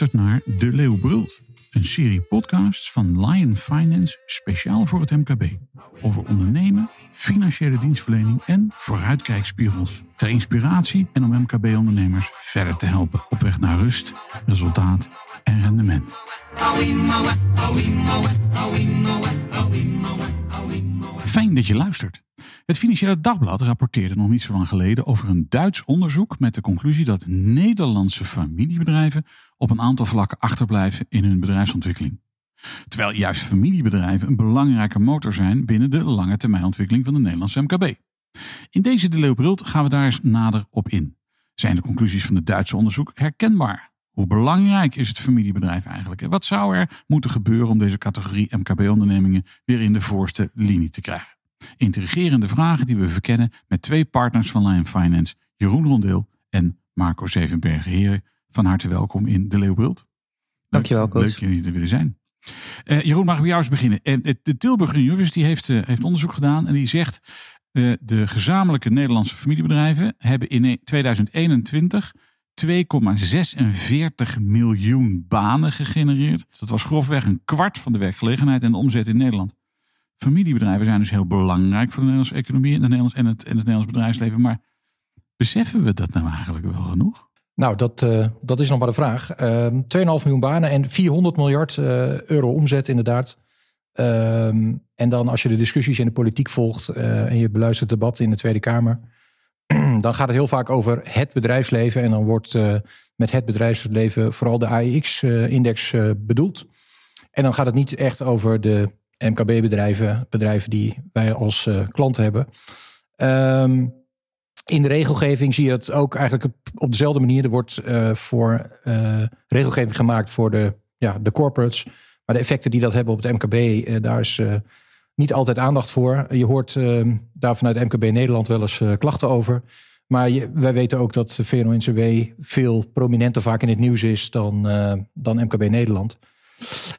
luistert naar De Leeuw Brult, een serie podcasts van Lion Finance speciaal voor het MKB. Over ondernemen, financiële dienstverlening en vooruitkijkspiegels. Ter inspiratie en om MKB-ondernemers verder te helpen op weg naar rust, resultaat en rendement. Fijn dat je luistert. Het Financiële Dagblad rapporteerde nog niet zo lang geleden over een Duits onderzoek met de conclusie dat Nederlandse familiebedrijven op een aantal vlakken achterblijven in hun bedrijfsontwikkeling. Terwijl juist familiebedrijven een belangrijke motor zijn binnen de lange termijnontwikkeling van de Nederlandse MKB. In deze De gaan we daar eens nader op in. Zijn de conclusies van het Duitse onderzoek herkenbaar? Hoe belangrijk is het familiebedrijf eigenlijk? En wat zou er moeten gebeuren om deze categorie MKB-ondernemingen weer in de voorste linie te krijgen? Intrigerende vragen die we verkennen met twee partners van Lion Finance, Jeroen Rondeel en Marco Zevenbergen. Heren, van harte welkom in De Leeuwbrult. Dankjewel, coach. Leuk jullie te willen zijn. Uh, Jeroen, mag ik bij jou eens beginnen? Uh, de Tilburg University heeft, uh, heeft onderzoek gedaan en die zegt... de gezamenlijke Nederlandse familiebedrijven hebben in 2021 2,46 miljoen banen gegenereerd. Dat was grofweg een kwart van de werkgelegenheid en de omzet in Nederland. Familiebedrijven zijn dus heel belangrijk voor de Nederlandse economie en, de Nederlands, en, het, en het Nederlands bedrijfsleven. Maar beseffen we dat nou eigenlijk wel genoeg? Nou, dat, uh, dat is nog maar de vraag. Uh, 2,5 miljoen banen en 400 miljard uh, euro omzet inderdaad. Uh, en dan als je de discussies in de politiek volgt en je beluistert het debat in de Tweede Kamer... dan gaat het heel vaak over het bedrijfsleven. En dan wordt met het bedrijfsleven vooral de AEX-index bedoeld. En dan gaat het niet echt over de MKB-bedrijven, bedrijven die wij als uh, klant hebben. Um, in de regelgeving zie je het ook eigenlijk op dezelfde manier. Er wordt voor regelgeving gemaakt voor de, ja, de corporates. Maar de effecten die dat hebben op het MKB, daar is niet altijd aandacht voor. Je hoort ehm, daar vanuit MKB Nederland wel eens klachten over. Maar wij weten ook dat VNO-NCW veel prominenter vaak in het nieuws is dan, dan MKB Nederland.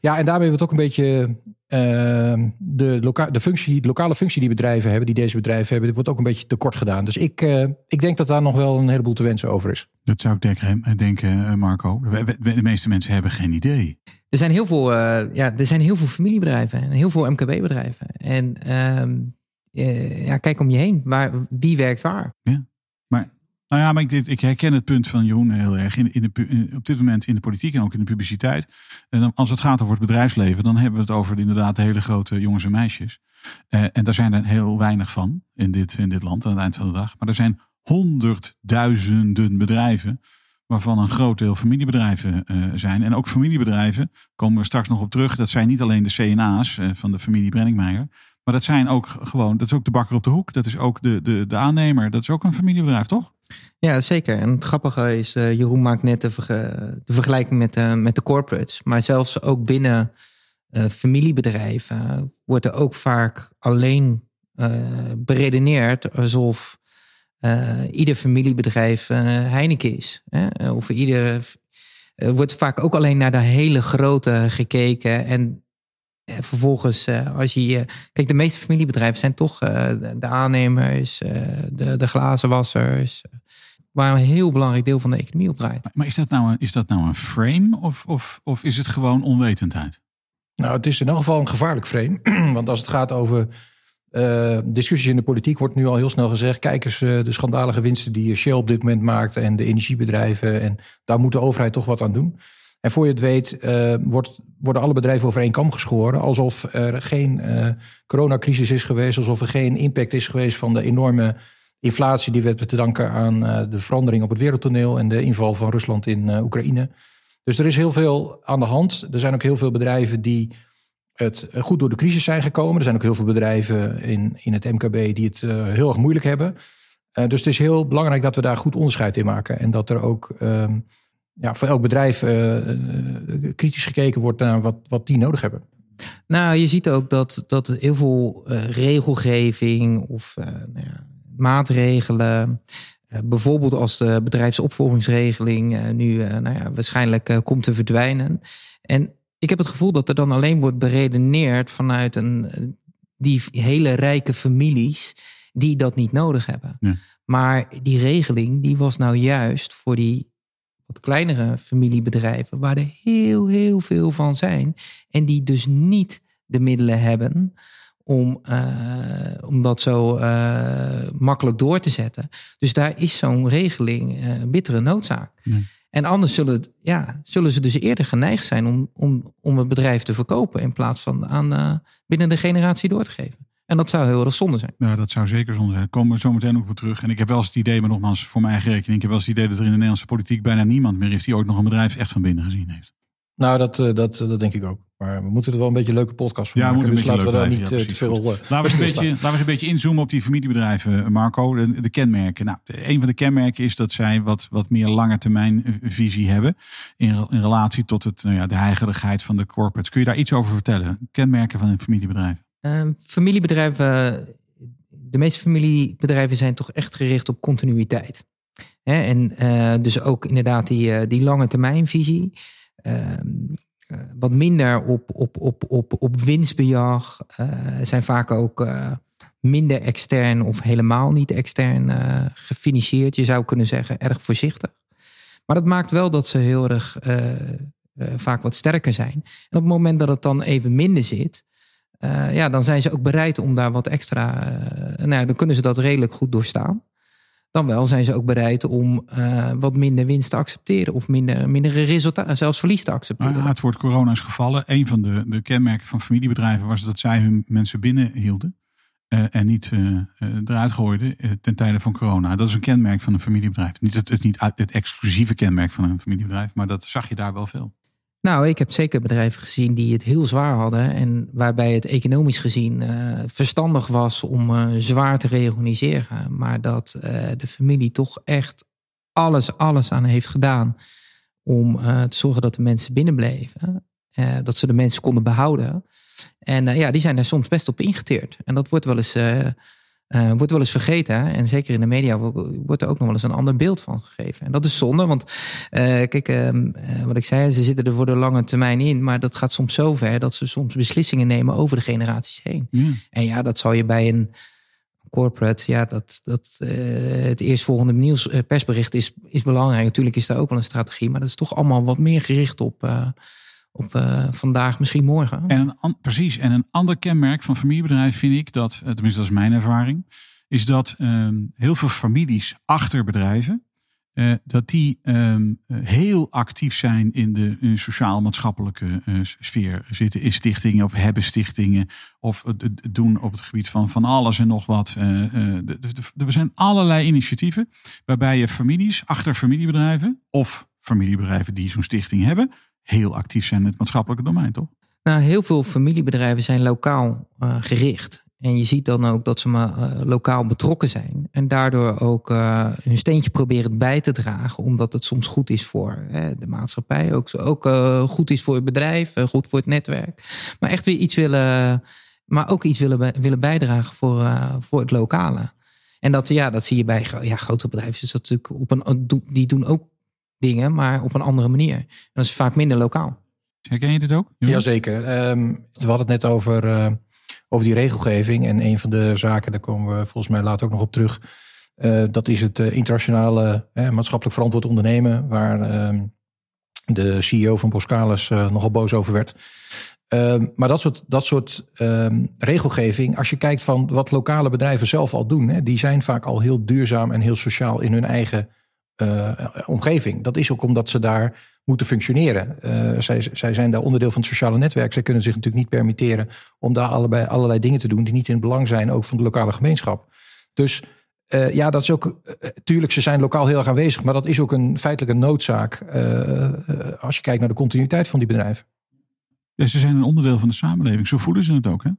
Ja, en daarmee wordt ook een beetje uh, de, loka de, functie, de lokale functie die bedrijven hebben, die deze bedrijven hebben, wordt ook een beetje tekort gedaan. Dus ik, uh, ik denk dat daar nog wel een heleboel te wensen over is. Dat zou ik denken, denken eh, Marco. De meeste mensen hebben geen idee. Er zijn heel veel, uh, ja, er zijn heel veel familiebedrijven en heel veel MKB-bedrijven. En uh, ja, kijk om je heen. Maar wie werkt waar? Ja. Nou ja, maar ik, ik, herken het punt van Jeroen heel erg. In, in op dit moment in de politiek en ook in de publiciteit. En als het gaat over het bedrijfsleven, dan hebben we het over inderdaad hele grote jongens en meisjes. Uh, en daar zijn er heel weinig van in dit, in dit land aan het eind van de dag. Maar er zijn honderdduizenden bedrijven, waarvan een groot deel familiebedrijven uh, zijn. En ook familiebedrijven, komen we straks nog op terug. Dat zijn niet alleen de CNA's uh, van de familie Brenningmeijer. Maar dat zijn ook gewoon, dat is ook de bakker op de hoek. Dat is ook de, de, de aannemer. Dat is ook een familiebedrijf, toch? Ja, zeker. En het grappige is, uh, Jeroen maakt net de, de vergelijking met, uh, met de corporates. Maar zelfs ook binnen uh, familiebedrijven wordt er ook vaak alleen beredeneerd alsof ieder familiebedrijf Heineken is. Hè? Of ieder wordt vaak ook alleen naar de hele grote gekeken. En vervolgens, als je. Kijk, de meeste familiebedrijven zijn toch de aannemers, de, de glazenwassers waar een heel belangrijk deel van de economie op draait. Maar is dat nou een, is dat nou een frame of, of, of is het gewoon onwetendheid? Nou, het is in elk geval een gevaarlijk frame. Want als het gaat over uh, discussies in de politiek, wordt nu al heel snel gezegd: kijk eens, uh, de schandalige winsten die Shell op dit moment maakt en de energiebedrijven. En daar moet de overheid toch wat aan doen. En voor je het weet, uh, wordt, worden alle bedrijven over één kam geschoren. Alsof er geen coronacrisis is geweest, alsof er geen impact is geweest van de enorme inflatie die werd te danken aan uh, de verandering op het wereldtoneel en de inval van Rusland in Oekraïne. Dus er is heel veel aan de hand. Er zijn ook heel veel bedrijven die het goed door de crisis zijn gekomen. Er zijn ook heel veel bedrijven in, in het MKB die het heel erg moeilijk hebben. dus het is heel belangrijk dat we daar goed onderscheid in maken. En dat er ook ehm, ja, voor elk bedrijf kritisch gekeken wordt naar wat, wat die nodig hebben. Nou, je ziet ook dat, dat heel veel regelgeving of nou ja, maatregelen. Uh, bijvoorbeeld als de bedrijfsopvolgingsregeling uh, nu uh, nou ja, waarschijnlijk komt te verdwijnen. En ik heb het gevoel dat er dan alleen wordt beredeneerd vanuit een, die hele rijke families die dat niet nodig hebben. Ja. Maar die regeling die was nou juist voor die wat kleinere familiebedrijven, waar er heel, heel veel van zijn. En die dus niet de middelen hebben om, uh, om dat zo uh, makkelijk door te zetten. Dus daar is zo'n regeling uh, bittere noodzaak. Nee. En anders zullen, ja, zullen ze dus eerder geneigd zijn om, om, om het bedrijf te verkopen in plaats van aan binnen de generatie door te geven. En dat zou heel erg zonde zijn. Ja, dat zou zeker zonde zijn. Daar komen we zo meteen ook op terug. En ik heb wel eens het idee, maar nogmaals voor mijn eigen rekening. Ik heb wel eens het idee dat er in de Nederlandse politiek bijna niemand meer is die ooit nog een bedrijf echt van binnen gezien heeft. Nou, dat, eh, dat, dat denk ik ook. Maar we moeten er wel een beetje een leuke podcast van ja, maken. Dus laten we daar niet ja, te veel... Laten, we eens een beetje, laten we eens een beetje inzoomen op die familiebedrijven, Marco. De, de, kenmerken. Nou, een van de kenmerken is dat zij wat, wat meer lange termijn visie hebben. In, in relatie tot het, nou ja, de heigerigheid van de corporates. Kun je daar iets over vertellen? Kenmerken van een familiebedrijf? Uh, familiebedrijven de meeste familiebedrijven zijn toch echt gericht op continuïteit. en uh, dus ook inderdaad die, uh, die lange termijnvisie. Uh, wat minder op, op, op, op, op winstbejag. zijn vaak ook minder extern of helemaal niet extern gefinancierd. Je zou kunnen zeggen erg voorzichtig. Maar dat maakt wel dat ze heel erg vaak wat sterker zijn. En op het moment dat het dan even minder zit, uh, ja, dan zijn ze ook bereid om daar wat extra. Uh, nou, dan kunnen ze dat redelijk goed doorstaan. Dan wel zijn ze ook bereid om uh, wat minder winst te accepteren of minder, mindere resultaten, zelfs verlies te accepteren. Nou, het woord corona is gevallen. Een van de, de kenmerken van familiebedrijven was dat zij hun mensen binnenhielden. en niet eruit gooiden ten tijde van corona. Dat is een kenmerk van een familiebedrijf. Niet, het niet het exclusieve kenmerk van een familiebedrijf, maar dat zag je daar wel veel. Nou, ik heb zeker bedrijven gezien die het heel zwaar hadden. En waarbij het economisch gezien uh, verstandig was om uh, zwaar te reorganiseren. Maar dat uh, de familie toch echt alles, alles aan heeft gedaan. Om te zorgen dat de mensen binnenbleven. dat ze de mensen konden behouden. En ja, die zijn er soms best op ingeteerd. En dat wordt wel eens uh, wordt wel eens vergeten. En zeker in de media wordt er ook nog wel eens een ander beeld van gegeven. En dat is zonde, want uh, kijk, uh, wat ik zei, ze zitten er voor de lange termijn in. Maar dat gaat soms zo ver dat ze soms beslissingen nemen over de generaties heen. En ja, dat zal je bij een corporate, ja, dat, dat het eerstvolgende nieuws, persbericht is, is belangrijk. Natuurlijk is daar ook wel een strategie, maar dat is toch allemaal wat meer gericht op op uh, vandaag, misschien morgen. En een, precies. En een ander kenmerk van familiebedrijf vind ik dat, eh, tenminste dat is mijn ervaring, is dat um, heel veel families achter bedrijven, uh, dat die um, heel actief zijn in de sociaal-maatschappelijke sfeer. Zitten in stichtingen of hebben stichtingen of doen op het gebied van van alles en nog wat. er zijn allerlei initiatieven waarbij je families achter familiebedrijven of familiebedrijven die zo'n stichting hebben, heel actief zijn in het maatschappelijke domein, toch? Nou, heel veel familiebedrijven zijn lokaal uh, gericht. En je ziet dan ook dat ze maar uh, lokaal betrokken zijn. En daardoor ook uh, hun steentje proberen bij te dragen. Omdat het soms goed is voor de maatschappij. Ook, ook goed is voor het bedrijf. goed voor het netwerk. Maar echt weer iets willen. Maar ook iets willen, willen bijdragen voor, voor het lokale. En dat, ja, dat zie je bij ja, grote bedrijven. Dus dat natuurlijk op een, die doen ook dingen, maar op een andere manier. En dat is vaak minder lokaal. Herken je dit ook? Jazeker. Um, we hadden het net over, uh, over die regelgeving. En een van de zaken, daar komen we volgens mij later ook nog op terug. Uh, dat is het uh, internationale maatschappelijk verantwoord ondernemen. Waar ehm, de CEO van Boskalis nogal boos over werd. Uh, maar dat soort, dat soort uh, regelgeving, als je kijkt van wat lokale bedrijven zelf al doen, hè, die zijn vaak al heel duurzaam en heel sociaal in hun eigen uh, omgeving. Dat is ook omdat ze daar moeten functioneren. Uh, zij, zij zijn daar onderdeel van het sociale netwerk. Zij kunnen zich natuurlijk niet permitteren om daar allebei, allerlei dingen te doen die niet in het belang zijn, ook van de lokale gemeenschap. Dus uh, ja, dat is ook. tuurlijk, ze zijn lokaal heel erg aanwezig, maar dat is ook een feitelijke noodzaak als je kijkt naar de continuïteit van die bedrijven. Ze zijn een onderdeel van de samenleving. Zo voelen ze het ook, hè?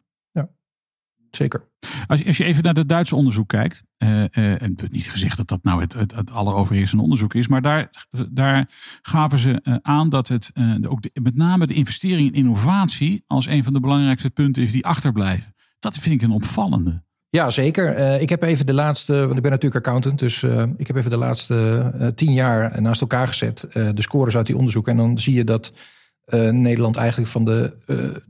Zeker. Als je, als je even naar het Duitse onderzoek kijkt, uh, uh, en niet gezegd dat dat nou het, het, het alleroverheersende onderzoek is, maar daar, daar gaven ze uh, aan dat het ook de, met name de investering in innovatie als een van de belangrijkste punten is die achterblijven. Dat vind ik een opvallende. Ja, zeker. ik heb even de laatste, want ik ben natuurlijk accountant, dus ik heb even de laatste tien jaar naast elkaar gezet, de scores uit die onderzoek. En dan zie je dat Nederland eigenlijk van de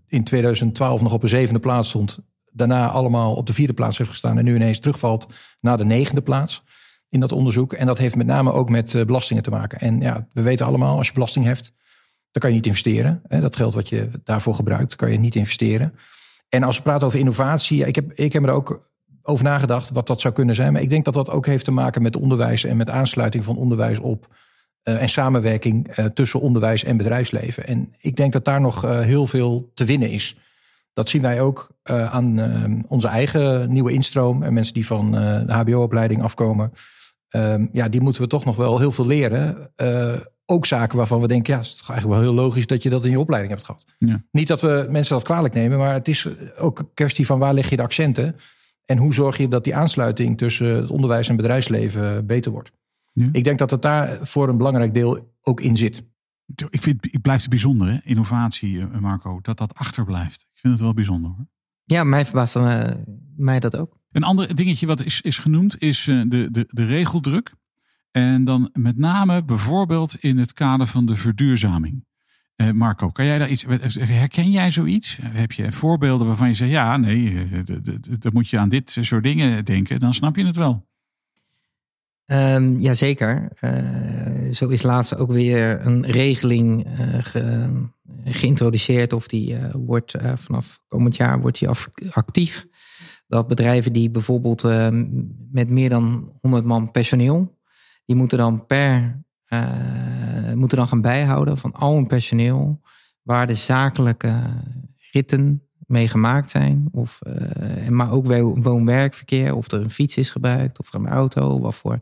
in 2012 nog op een zevende plaats stond daarna allemaal op de vierde plaats heeft gestaan en nu ineens terugvalt naar de negende plaats. in dat onderzoek. En dat heeft met name ook met belastingen te maken. En ja, we weten allemaal, als je belasting heft, dan kan je niet investeren. Dat geld wat je daarvoor gebruikt, kan je niet investeren. En als we praten over innovatie, ik heb, ik heb er ook over nagedacht wat dat zou kunnen zijn. Maar ik denk dat dat ook heeft te maken met onderwijs en met aansluiting van onderwijs op. Uh, en samenwerking uh, tussen onderwijs en bedrijfsleven. En ik denk dat daar nog heel veel te winnen is. Dat zien wij ook aan onze eigen nieuwe instroom. En mensen die van de HBO-opleiding afkomen. Ehm, ja, die moeten we toch nog wel heel veel leren ook zaken waarvan we denken, ja, het is toch eigenlijk wel heel logisch dat je dat in je opleiding hebt gehad. Ja. Niet dat we mensen dat kwalijk nemen, maar het is ook een kwestie van waar leg je de accenten en hoe zorg je dat die aansluiting tussen het onderwijs en bedrijfsleven beter wordt. Ja. Ik denk dat het daar voor een belangrijk deel ook in zit. Ik, vind, ik blijf het bijzonder, hè? innovatie, eh, Marco, dat dat achterblijft. Ik vind het wel bijzonder hoor. Ja, mij verbaast uh, mij dat ook. Een ander dingetje wat is, is genoemd is uh, de, de, de regeldruk. En dan met name bijvoorbeeld in het kader van de verduurzaming. Uh, Marco, kan jij daar iets, herken jij zoiets? Heb je voorbeelden waarvan je zegt, ja, nee, eh, dan moet je aan dit soort dingen denken, dan snap je het wel. Um, Jazeker. Uh, zo is laatst ook weer een regeling ge, geïntroduceerd, of die wordt vanaf komend jaar wordt die actief. Dat bedrijven die bijvoorbeeld met meer dan 100 man personeel die moeten dan per moeten dan gaan bijhouden van al hun personeel waar de zakelijke ritten mee gemaakt zijn. Of, maar ook woon-werkverkeer, of er een fiets is gebruikt, of er een auto, wat voor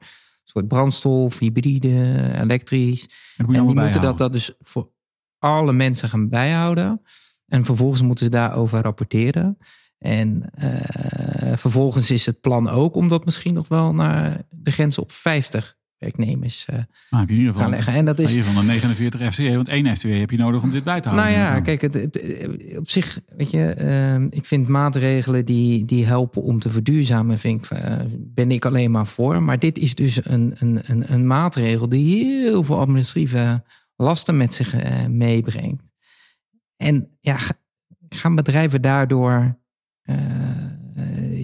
soort brandstof, hybride, elektrisch. En, en die moeten dat, dat dus voor alle mensen gaan bijhouden. En vervolgens moeten ze daarover rapporteren. En uh, vervolgens is het plan ook om dat misschien nog wel naar de grens op 50 werknemers uh, nou, heb je in ieder geval, gaan leggen. En dat is van de 49 FTE, want één FTE heb je nodig om dit bij te houden. Nou ja, kijk, het, op zich, weet je, uh, ik vind maatregelen die, die helpen om te verduurzamen, vind ik, uh, ben ik alleen maar voor. Maar dit is dus een, een, een, een maatregel die heel veel administratieve lasten met zich meebrengt. En ja, gaan bedrijven daardoor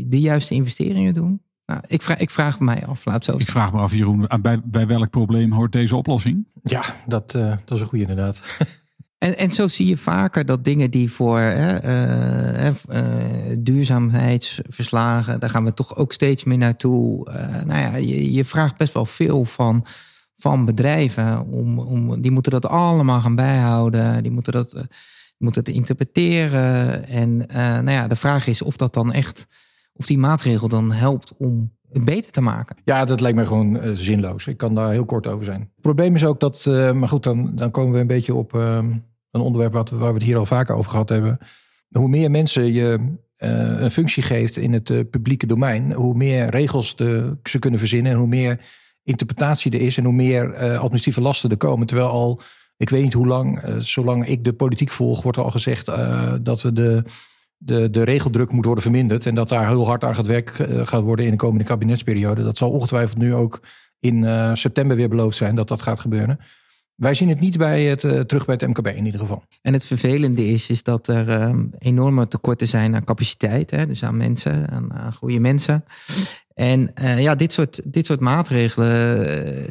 de juiste investeringen doen? Nou, ik, vraag, ik vraag mij af, laat zo Ik vraag me af, Jeroen, bij, bij welk probleem hoort deze oplossing? Ja, dat, uh, dat is een goede inderdaad. En, en zo zie je vaker dat dingen die voor uh, uh, duurzaamheidsverslagen, daar gaan we toch ook steeds meer naartoe. nou ja, je, je vraagt best wel veel van, van bedrijven. Om, om, die moeten dat allemaal gaan bijhouden. Die moeten dat, moeten het interpreteren. En nou ja, de vraag is of dat dan echt of die maatregel dan helpt om het beter te maken. Ja, dat lijkt me gewoon uh, zinloos. Ik kan daar heel kort over zijn. Het probleem is ook dat, uh, maar goed, dan, dan komen we een beetje op uh, een onderwerp wat, waar we het hier al vaker over gehad hebben. Hoe meer mensen je een functie geeft in het publieke domein, hoe meer regels ze kunnen verzinnen en hoe meer interpretatie er is en hoe meer administratieve lasten er komen. Terwijl al, ik weet niet hoe lang, zolang ik de politiek volg, wordt al gezegd dat we de de, de regeldruk moet worden verminderd. En dat daar heel hard aan het werk eh, gaat worden in de komende kabinetsperiode. Dat zal ongetwijfeld nu ook in uh, september weer beloofd zijn dat dat gaat gebeuren. Wij zien het niet bij het, uh, terug bij het MKB in ieder geval. En het vervelende is, is dat er uh, enorme tekorten zijn aan capaciteit. Hè? Dus aan mensen, aan, goede mensen. En ja, dit soort, dit soort maatregelen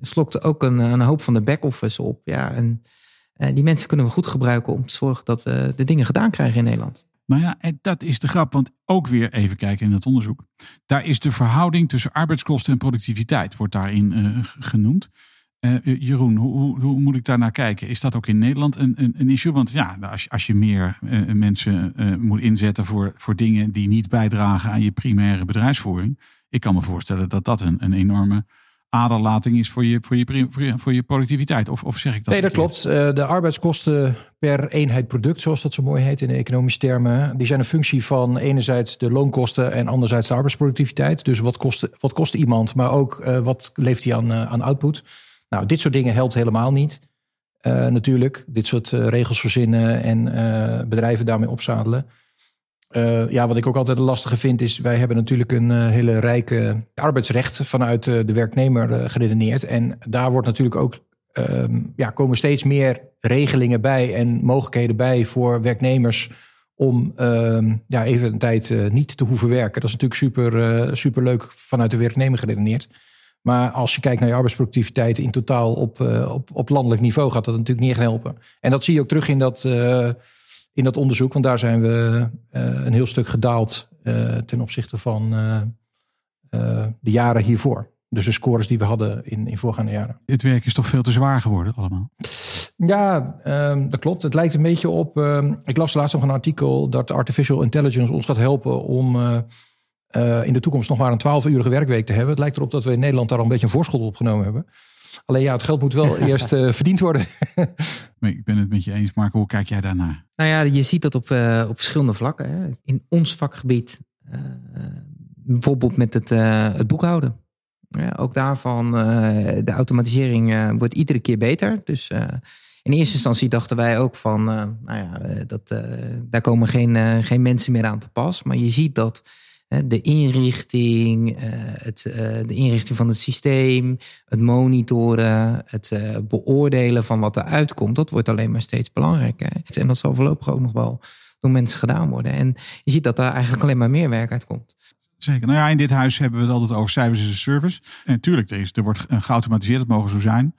slokt ook een, een hoop van de back-office op. Ja, en die mensen kunnen we goed gebruiken om te zorgen dat we de dingen gedaan krijgen in Nederland. Nou ja, dat is de grap, want ook weer even kijken in het onderzoek. Daar is de verhouding tussen arbeidskosten en productiviteit, wordt daarin uh, genoemd. Uh, Jeroen, hoe, hoe, moet ik daar naar kijken? Is dat ook in Nederland een, een, een issue? Want ja, als, als je meer mensen moet inzetten voor, voor dingen die niet bijdragen aan je primaire bedrijfsvoering. Ik kan me voorstellen dat dat een, een enorme aderlating is voor je, voor je, voor je productiviteit. Of, of zeg ik dat? Nee, dat klopt. Eh, de arbeidskosten per eenheid product, zoals dat zo mooi heet in de economische termen, die zijn een functie van enerzijds de loonkosten en anderzijds de arbeidsproductiviteit. Dus wat kost, wat kost iemand, maar ook uh, wat levert hij aan, uh, aan output. Nou, dit soort dingen helpt helemaal niet. natuurlijk, dit soort regels verzinnen en bedrijven daarmee opzadelen. Uh, ja, wat ik ook altijd lastige vind is, wij hebben natuurlijk een uh, hele rijke arbeidsrecht vanuit uh, de werknemer geredeneerd. En daar wordt natuurlijk ook, ehm, ja, komen steeds meer regelingen bij en mogelijkheden bij voor werknemers om ehm, ja, even een tijd niet te hoeven werken. Dat is natuurlijk super, super leuk vanuit de werknemer geredeneerd. Maar als je kijkt naar je arbeidsproductiviteit in totaal op, op, op landelijk niveau, gaat dat natuurlijk niet helpen. En dat zie je ook terug in dat, in dat onderzoek, want daar zijn we uh, een heel stuk gedaald ten opzichte van de jaren hiervoor. Dus de scores die we hadden in, in voorgaande jaren. Het werk is toch veel te zwaar geworden allemaal? Ja, um, dat klopt. Het lijkt een beetje op. Um, ik las laatst nog een artikel dat artificial intelligence ons gaat helpen om uh, uh, in de toekomst nog maar een 12-urige werkweek te hebben. Het lijkt erop dat we in Nederland daar al een beetje een voorschot op genomen hebben. Alleen ja, het geld moet wel eerst uh, verdiend worden. ik ben het met je eens, Marco. Hoe kijk jij daarnaar? Nou ja, je ziet dat op, op verschillende vlakken. Hè. In ons vakgebied, bijvoorbeeld met het, het boekhouden. Ja, ook daarvan, de automatisering wordt iedere keer beter. Dus in eerste instantie dachten wij ook van, nou ja, dat, daar komen geen, geen mensen meer aan te pas. Maar je ziet dat de inrichting, eh, het, eh, de inrichting van het systeem, het monitoren, het eh, beoordelen van wat er uitkomt, dat wordt alleen maar steeds belangrijker. En dat zal voorlopig ook nog wel door mensen gedaan worden. En je ziet dat daar eigenlijk alleen maar meer werk uitkomt. Zeker. Nou ja, in dit huis hebben we het altijd over cijfers as a service. En natuurlijk, er, er wordt geautomatiseerd, dat mogen zo zijn.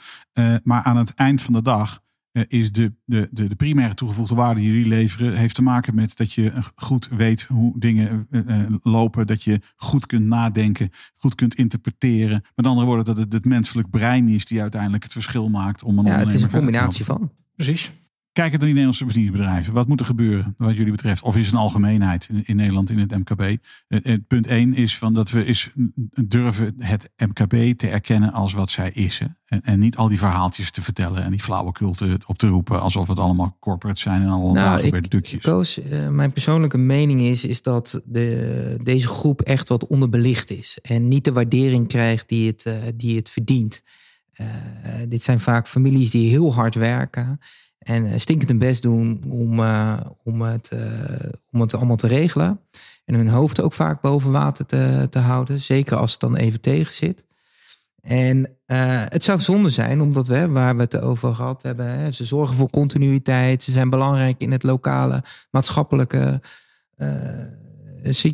maar aan het eind van de dag is de, de, de, de, primaire toegevoegde waarde die jullie leveren, heeft te maken met dat je goed weet hoe dingen uh, lopen, dat je goed kunt nadenken, goed kunt interpreteren. Met andere woorden, dat het het menselijk brein is die uiteindelijk het verschil maakt om een ja, Het is een combinatie van. Precies. Kijk het naar die Nederlandse familiebedrijven. Wat moet er gebeuren wat jullie betreft? Of is het een algemeenheid in, in Nederland in het MKB? Het, punt 1 is van dat we is, durven het MKB te erkennen als wat zij is. En, en, niet al die verhaaltjes te vertellen en die flauwekul op te roepen. Alsof het allemaal corporate zijn en allemaal nou, ik, dukjes. Koos, uh, mijn persoonlijke mening is, is dat de, deze groep echt wat onderbelicht is. En niet de waardering krijgt die het, uh, die het verdient. Dit zijn vaak families die heel hard werken. En uh, stinkend hun best doen om, uh, om, het, uh, om het allemaal te regelen. En hun hoofd ook vaak boven water te, te houden. Zeker als het dan even tegen zit. En het zou zonde zijn, omdat we, waar we het over gehad hebben, hè, ze zorgen voor continuïteit. Ze zijn belangrijk in het lokale maatschappelijke,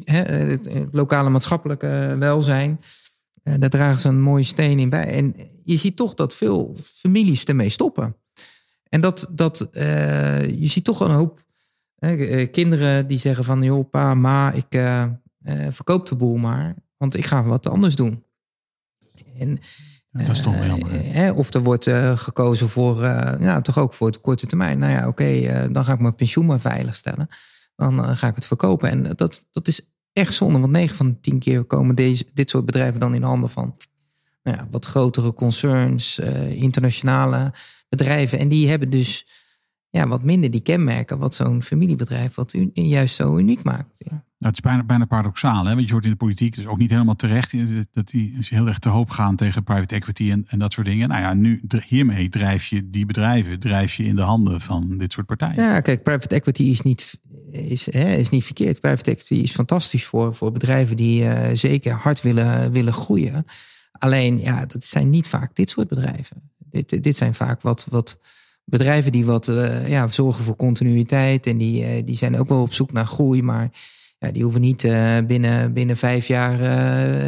het lokale maatschappelijke welzijn. daar dragen ze een mooie steen in bij. En je ziet toch dat veel families ermee stoppen. En dat, dat uh, je ziet toch een hoop uh, kinderen die zeggen van... joh, pa, ma, ik uh, verkoop de boel maar. Want ik ga wat anders doen. En, dat is toch wel jammer. of er wordt gekozen voor, ja, toch ook voor de korte termijn. Nou ja, oké, dan ga ik mijn pensioen maar veilig stellen. Dan ga ik het verkopen. En dat, dat is echt zonde. Want 9 van de 10 keer komen deze, dit soort bedrijven dan in handen van... Nou ja, wat grotere concerns, internationale bedrijven. En die hebben dus ja, wat minder die kenmerken wat zo'n familiebedrijf wat juist zo uniek maakt. Ja. Nou, het is bijna, bijna paradoxaal, hè? want je hoort in de politiek, dus ook niet helemaal terecht, dat die heel erg te hoop gaan tegen private equity en, en dat soort dingen. Nou ja, nu hiermee drijf je die bedrijven, drijf je in de handen van dit soort partijen. Ja, kijk, private equity is niet, is, hè, is niet verkeerd. Private equity is fantastisch voor, voor bedrijven die uh, zeker hard willen, willen groeien. Alleen, ja, dat zijn niet vaak dit soort bedrijven. Dit, dit zijn vaak wat, wat bedrijven die wat uh, ja, zorgen voor continuïteit. En die, uh, die zijn ook wel op zoek naar groei. Maar ja, die hoeven niet uh, binnen, binnen vijf jaar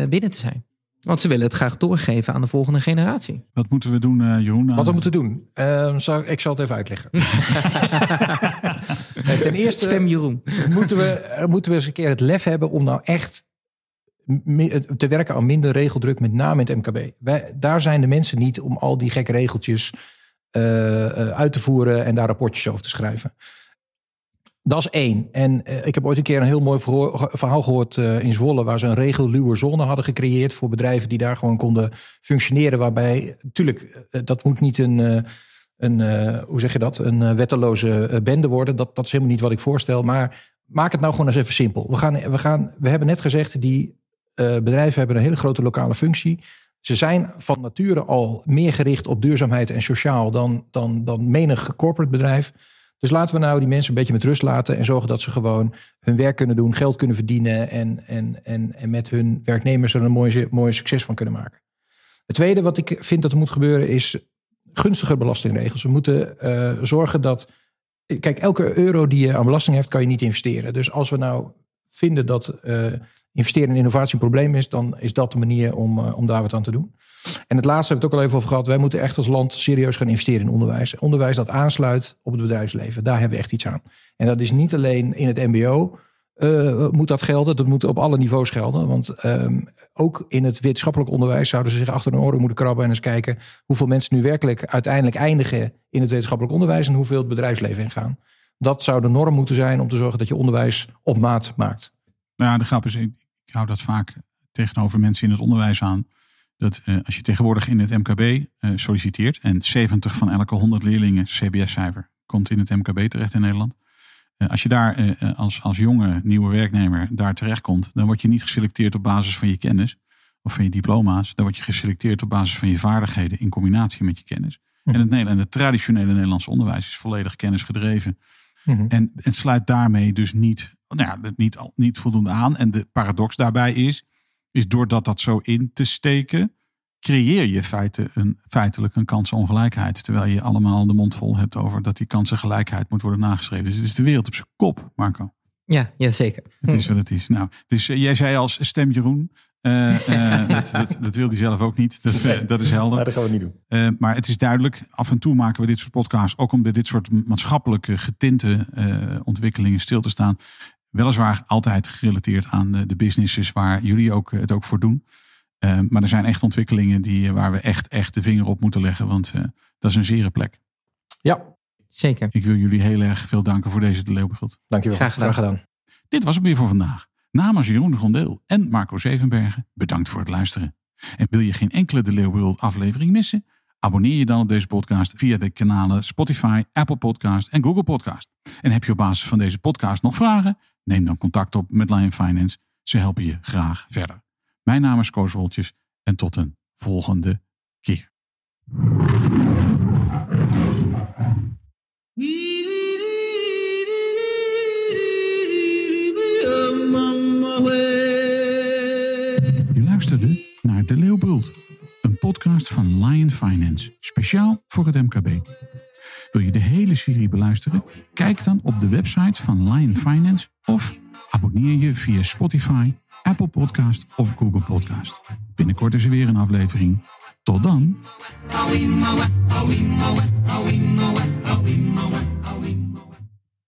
binnen te zijn. Want ze willen het graag doorgeven aan de volgende generatie. Wat moeten we doen, Jeroen? Wat we moeten doen? Ehm, zou, ik zal het even uitleggen. Ten eerste Stem Jeroen. moeten, we, moeten we eens een keer het lef hebben om nou echt te werken aan minder regeldruk, met name in het MKB. Wij, daar zijn de mensen niet om al die gekke regeltjes uh, uit te voeren en daar rapportjes over te schrijven. Dat is één. En ik heb ooit een keer een heel mooi verhaal gehoord in Zwolle, waar ze een regelluwe zone hadden gecreëerd voor bedrijven die daar gewoon konden functioneren. Waarbij, natuurlijk, dat moet niet een een, hoe zeg je dat, een wetteloze bende worden. Dat, dat is helemaal niet wat ik voorstel. Maar maak het nou gewoon eens even simpel. We, gaan, we, gaan, we hebben net gezegd, die uh, bedrijven hebben een hele grote lokale functie. Ze zijn van nature al meer gericht op duurzaamheid en sociaal dan, dan, dan menig corporate bedrijf. Dus laten we nou die mensen een beetje met rust laten en zorgen dat ze gewoon hun werk kunnen doen, geld kunnen verdienen en, en, en, en met hun werknemers er een mooi, mooi succes van kunnen maken. Het tweede wat ik vind dat er moet gebeuren is gunstige belastingregels. We moeten uh, zorgen dat. Kijk, elke euro die je aan belasting hebt, kan je niet investeren. Dus als we nou vinden dat uh, investeren in innovatie een probleem is, dan is dat de manier om, uh, om daar wat aan te doen. En het laatste heb ik het ook al even over gehad. Wij moeten echt als land serieus gaan investeren in onderwijs. Onderwijs dat aansluit op het bedrijfsleven. Daar hebben we echt iets aan. En dat is niet alleen in het MBO. Uh, moet dat gelden. Dat moet op alle niveaus gelden. Want um, ook in het wetenschappelijk onderwijs zouden ze zich achter hun oren moeten krabben en eens kijken hoeveel mensen nu werkelijk uiteindelijk eindigen in het wetenschappelijk onderwijs en hoeveel het bedrijfsleven ingaan. Dat zou de norm moeten zijn om te zorgen dat je onderwijs op maat maakt. Nou ja, de grap is, hou dat vaak tegenover mensen in het onderwijs aan. Dat uh, als je tegenwoordig in het MKB uh, solliciteert en 70 van elke 100 leerlingen CBS-cijfer komt in het MKB terecht in Nederland. Uh, als je daar als, als jonge nieuwe werknemer daar terechtkomt, dan word je niet geselecteerd op basis van je kennis of van je diploma's. Dan word je geselecteerd op basis van je vaardigheden in combinatie met je kennis. Mm -hmm. En het, en het traditionele Nederlandse onderwijs is volledig kennisgedreven. Mm -hmm. En het sluit daarmee dus niet, nou ja, niet, niet voldoende aan. En de paradox daarbij is, is doordat dat zo in te steken, creëer je feite een, feitelijk een kansenongelijkheid. Terwijl je allemaal de mond vol hebt over dat die kansengelijkheid moet worden nagestreefd. Dus het is de wereld op zijn kop, Marco. Ja, ja zeker. Het is wat het is. Nou, dus uh, jij zei als stem Jeroen. Uh, uh, dat, dat, dat, wil hij zelf ook niet. Dat, dat is helder. Maar dat gaan we niet doen. maar het is duidelijk, af en toe maken we dit soort podcasts ook om bij dit soort maatschappelijke getinte ontwikkelingen stil te staan. Weliswaar altijd gerelateerd aan de businesses waar jullie ook, het ook voor doen. Uh, maar er zijn echt ontwikkelingen die, waar we echt, echt de vinger op moeten leggen. Want uh, dat is een zere plek. Ja, zeker. Ik wil jullie heel erg veel danken voor deze de Leeuwbeeld. Dankjewel. Graag gedaan. Graag gedaan. Dit was het weer voor vandaag. Namens Jeroen de Grondeel en Marco Zevenbergen, bedankt voor het luisteren. En wil je geen enkele de Leeuwbeeld aflevering missen? Abonneer je dan op deze podcast via de kanalen Spotify, Apple Podcast en Google Podcast. En heb je op basis van deze podcast nog vragen? Neem dan contact op met Lion Finance. Ze helpen je graag verder. Mijn naam is Koos Woltjes en tot een volgende keer. U luisterde naar De Leeuwbult, een podcast van Lion Finance, speciaal voor het MKB. Wil je de hele serie beluisteren? Kijk dan op de website van Lion Finance of abonneer je via Spotify, Apple Podcast of Google Podcast. Binnenkort is er weer een aflevering. Tot dan.